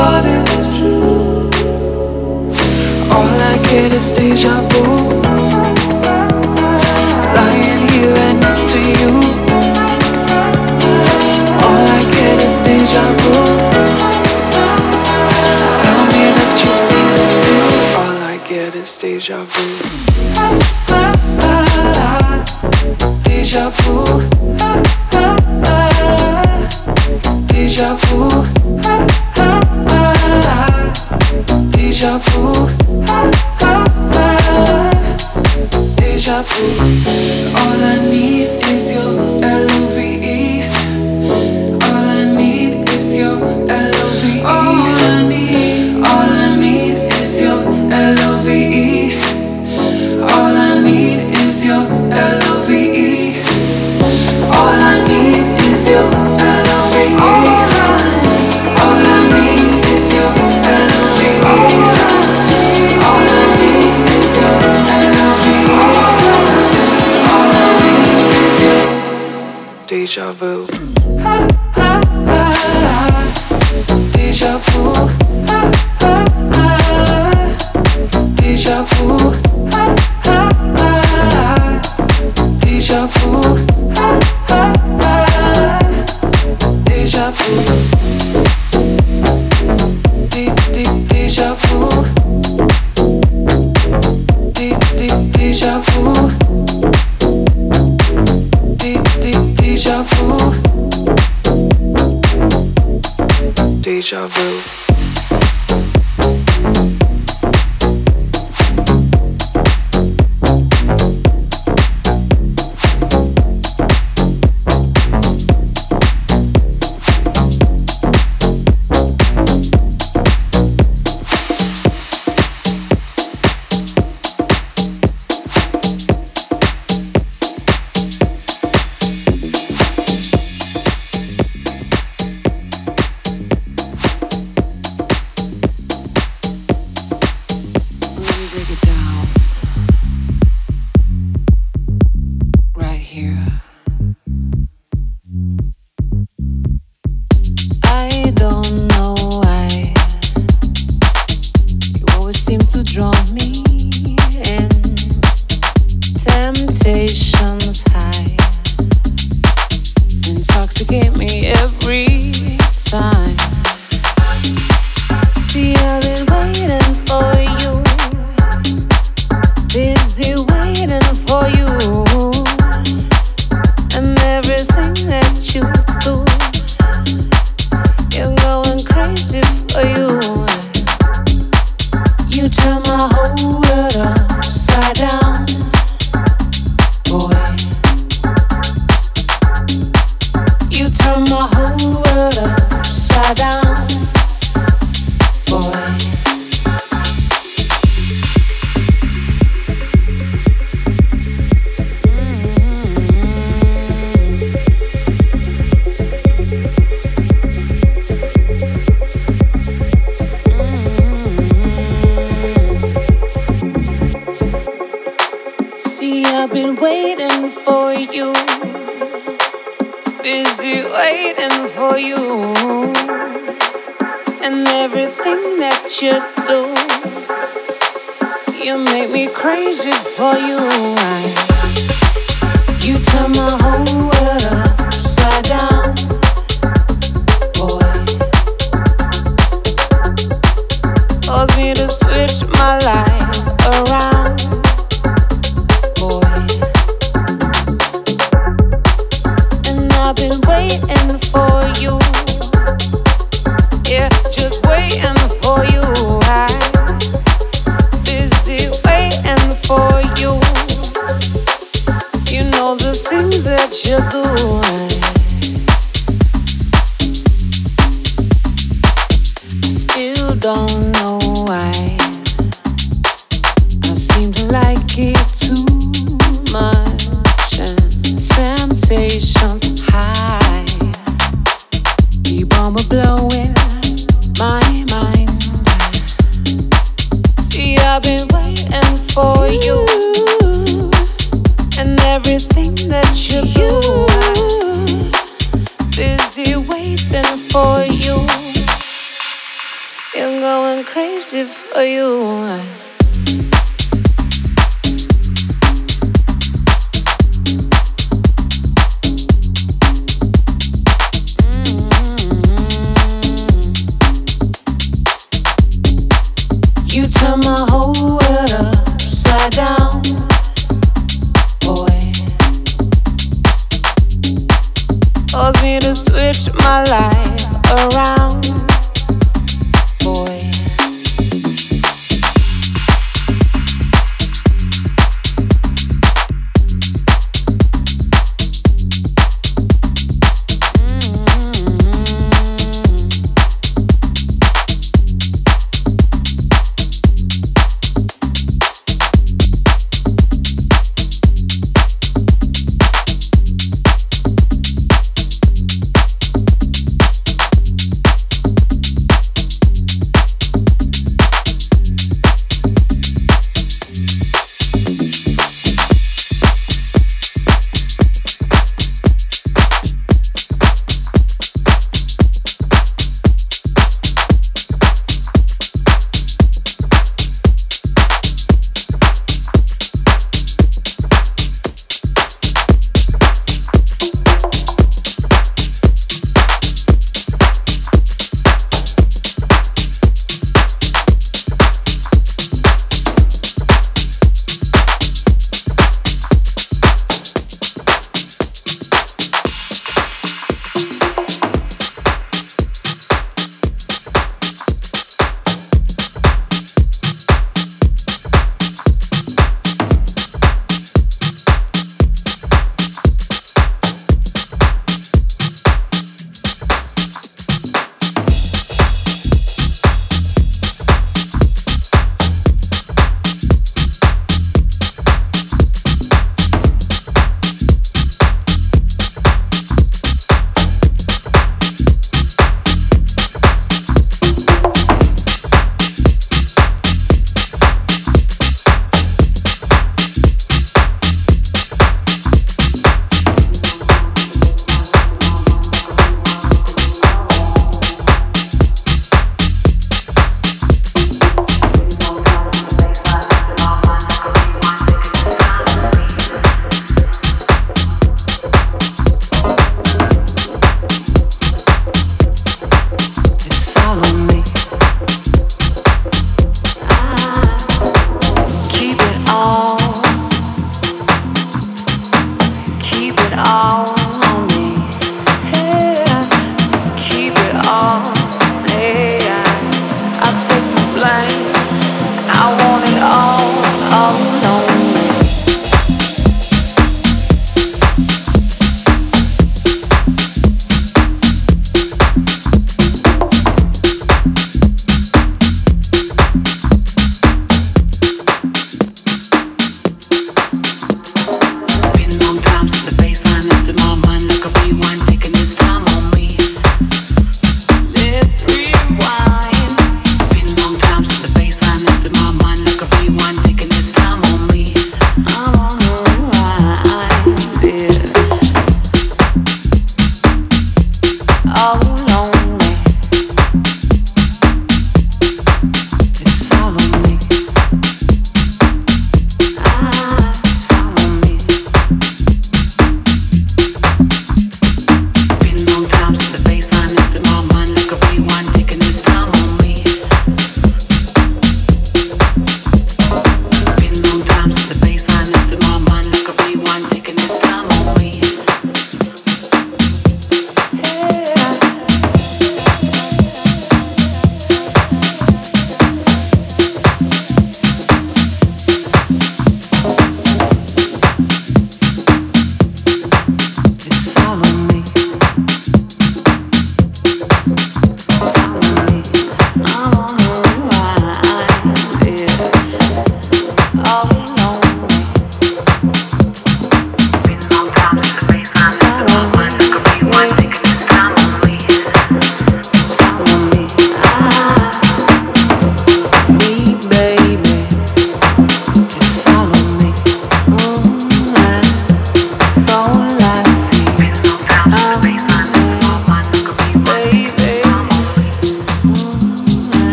but it was true. All I get is deja vu. Lying here right next to you. All I get is deja vu. Tell me that you feel it too. All I get is deja vu.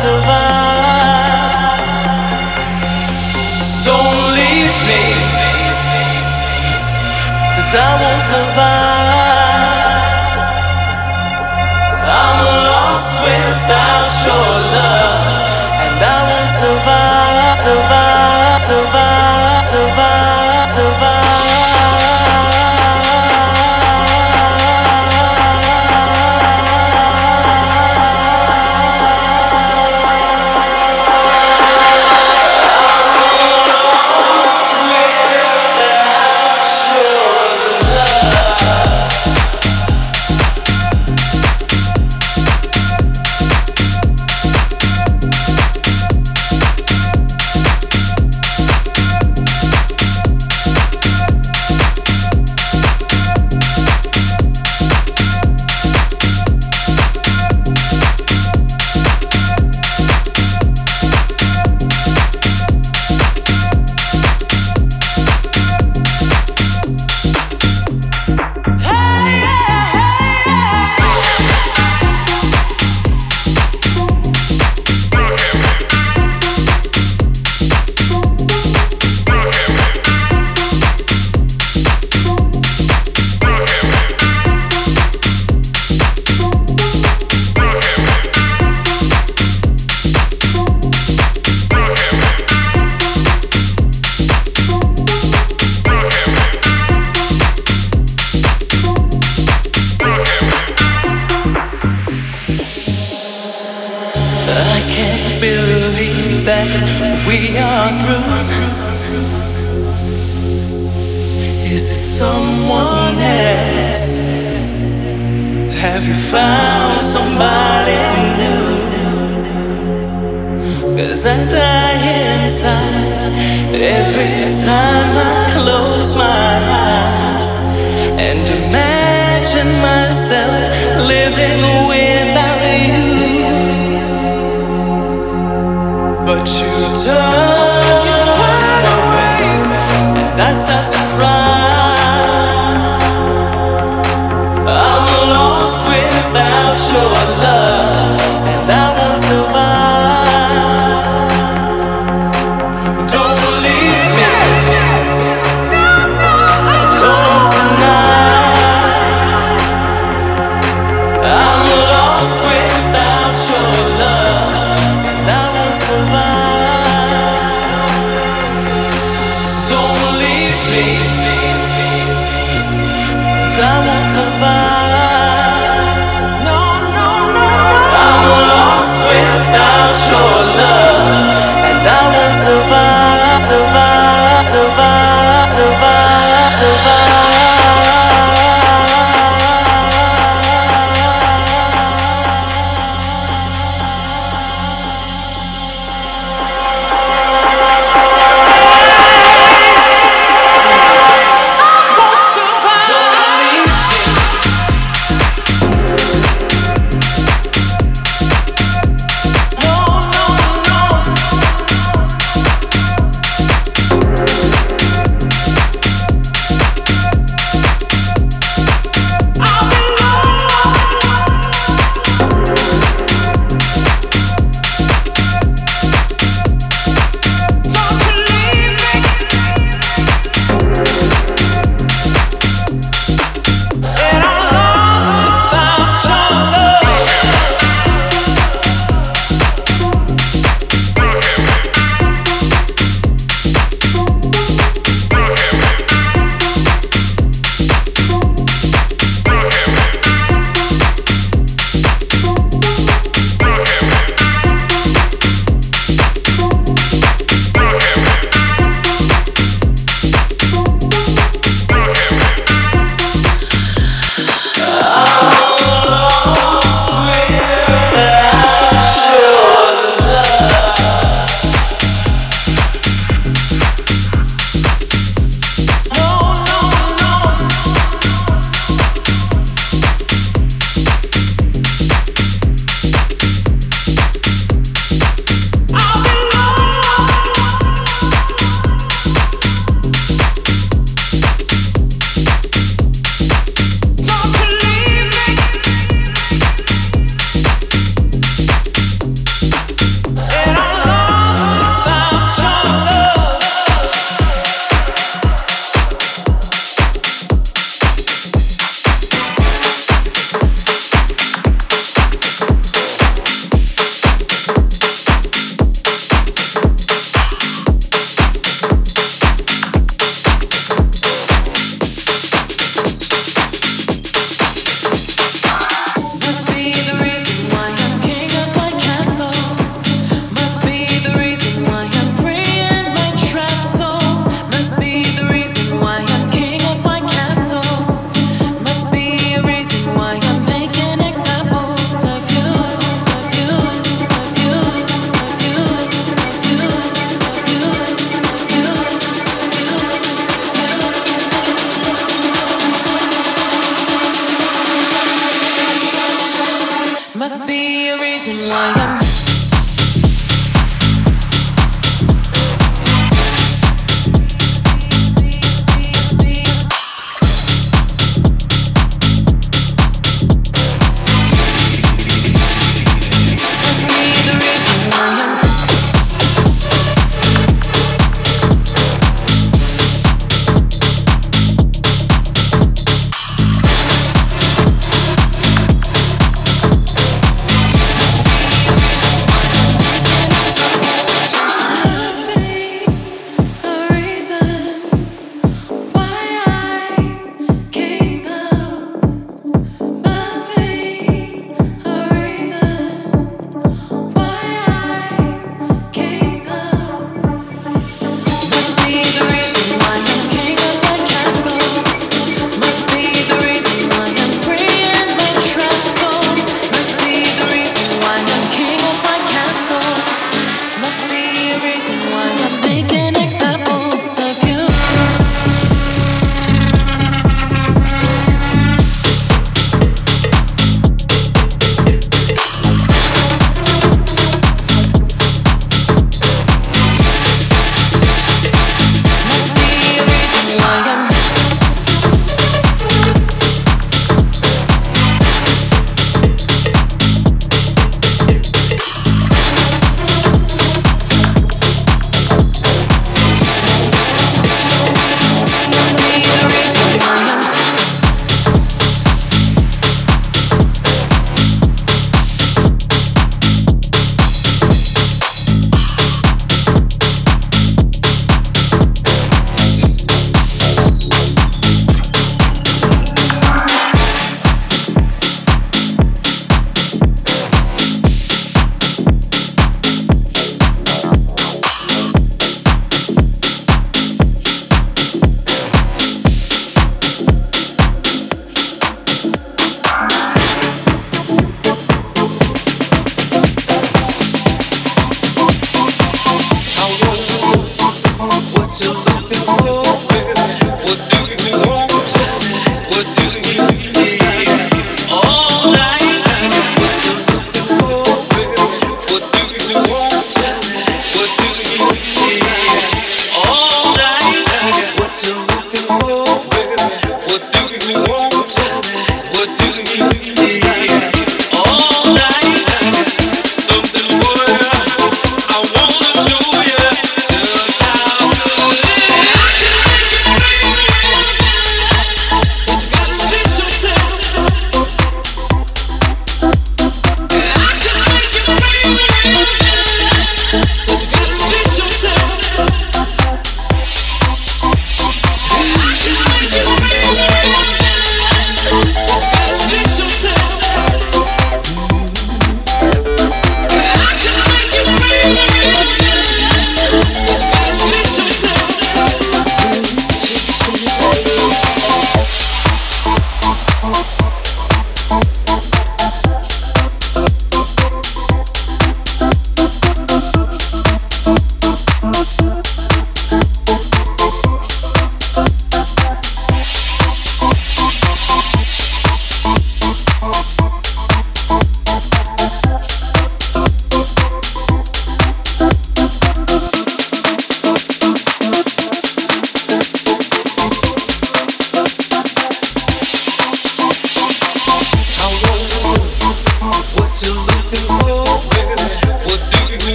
Survive. Don't leave me, I won't survive. I'm lost without your love,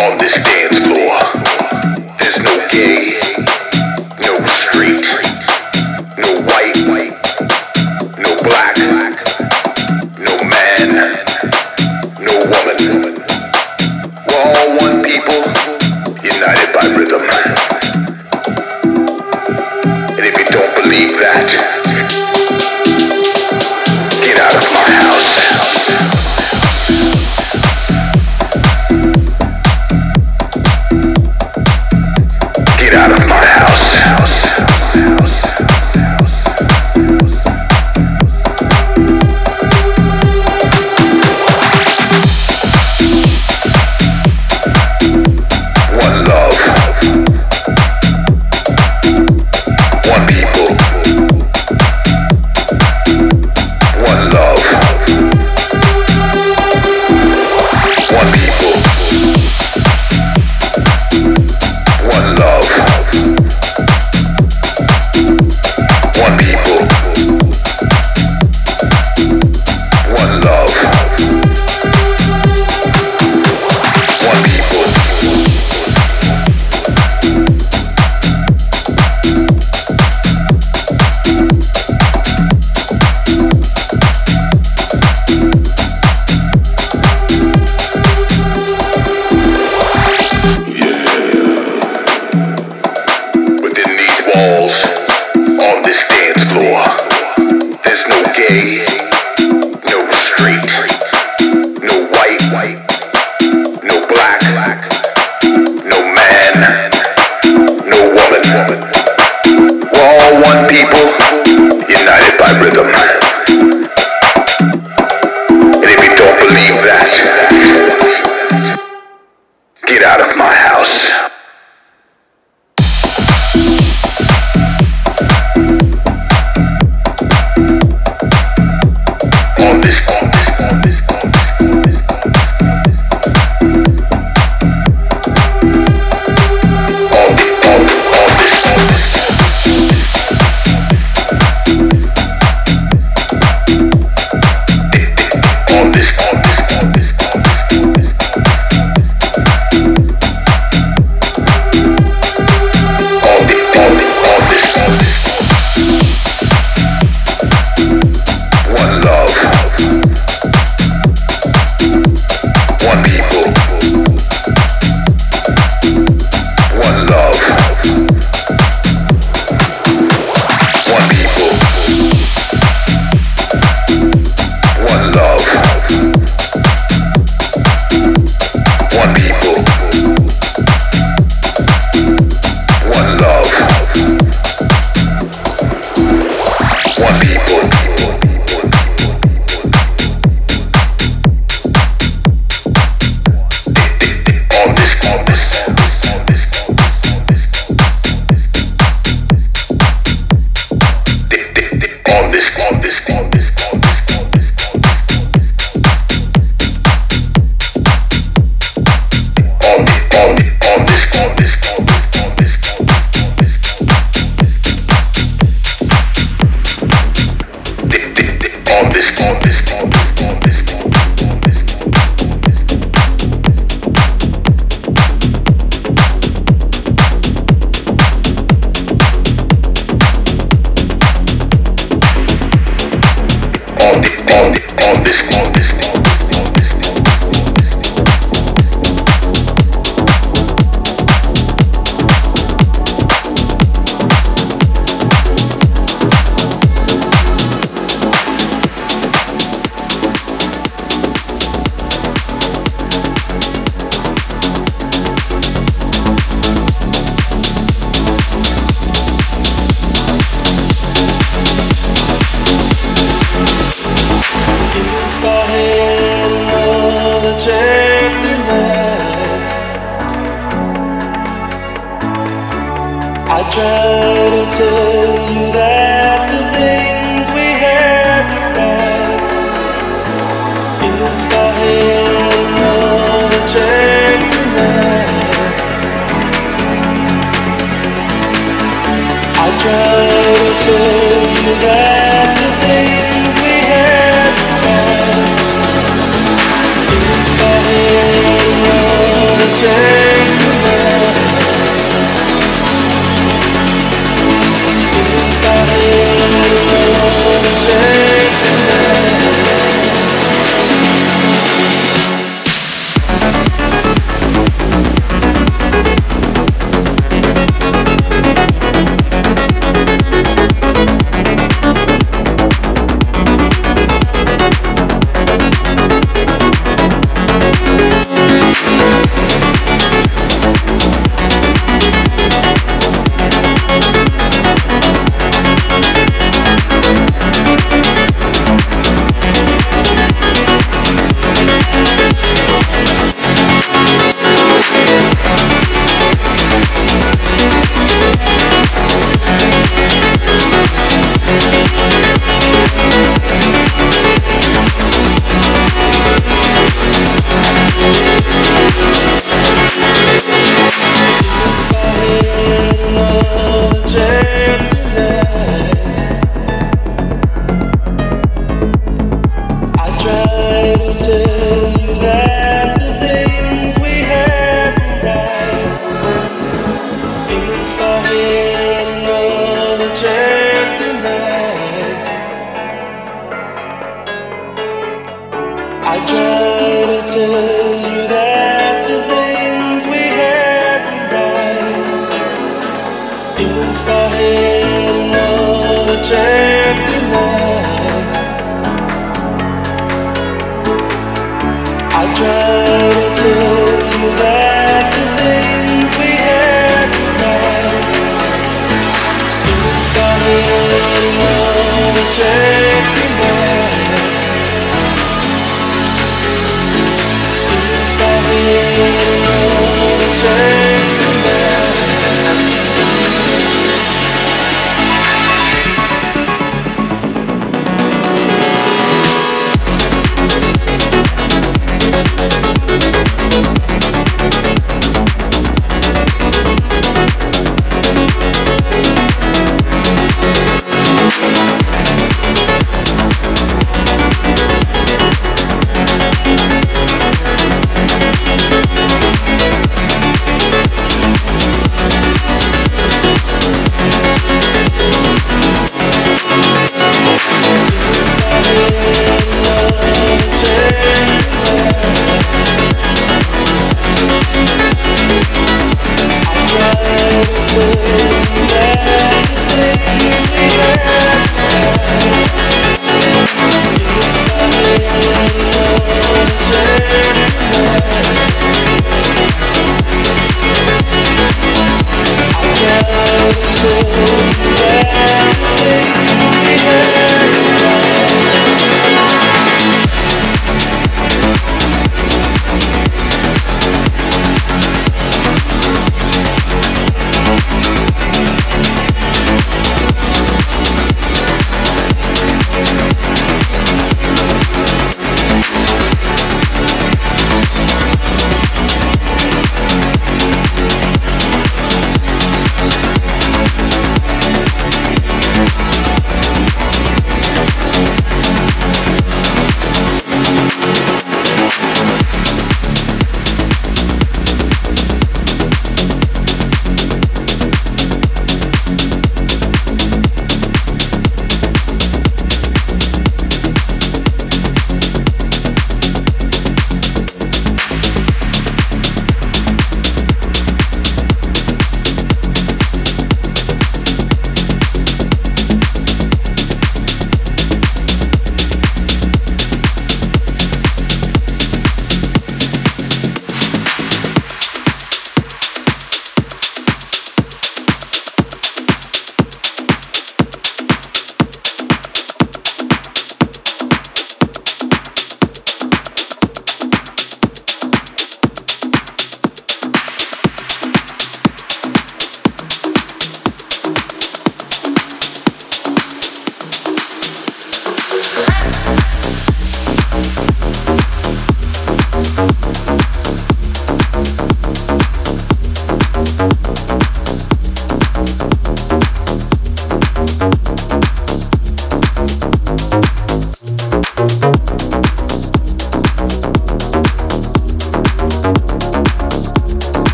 on this game.